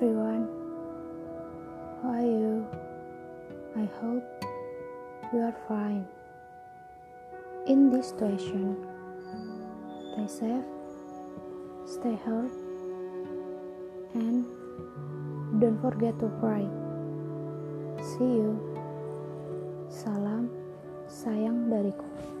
everyone. How are you? I hope you are fine. In this situation, stay safe, stay healthy, and don't forget to pray. See you. Salam sayang dariku.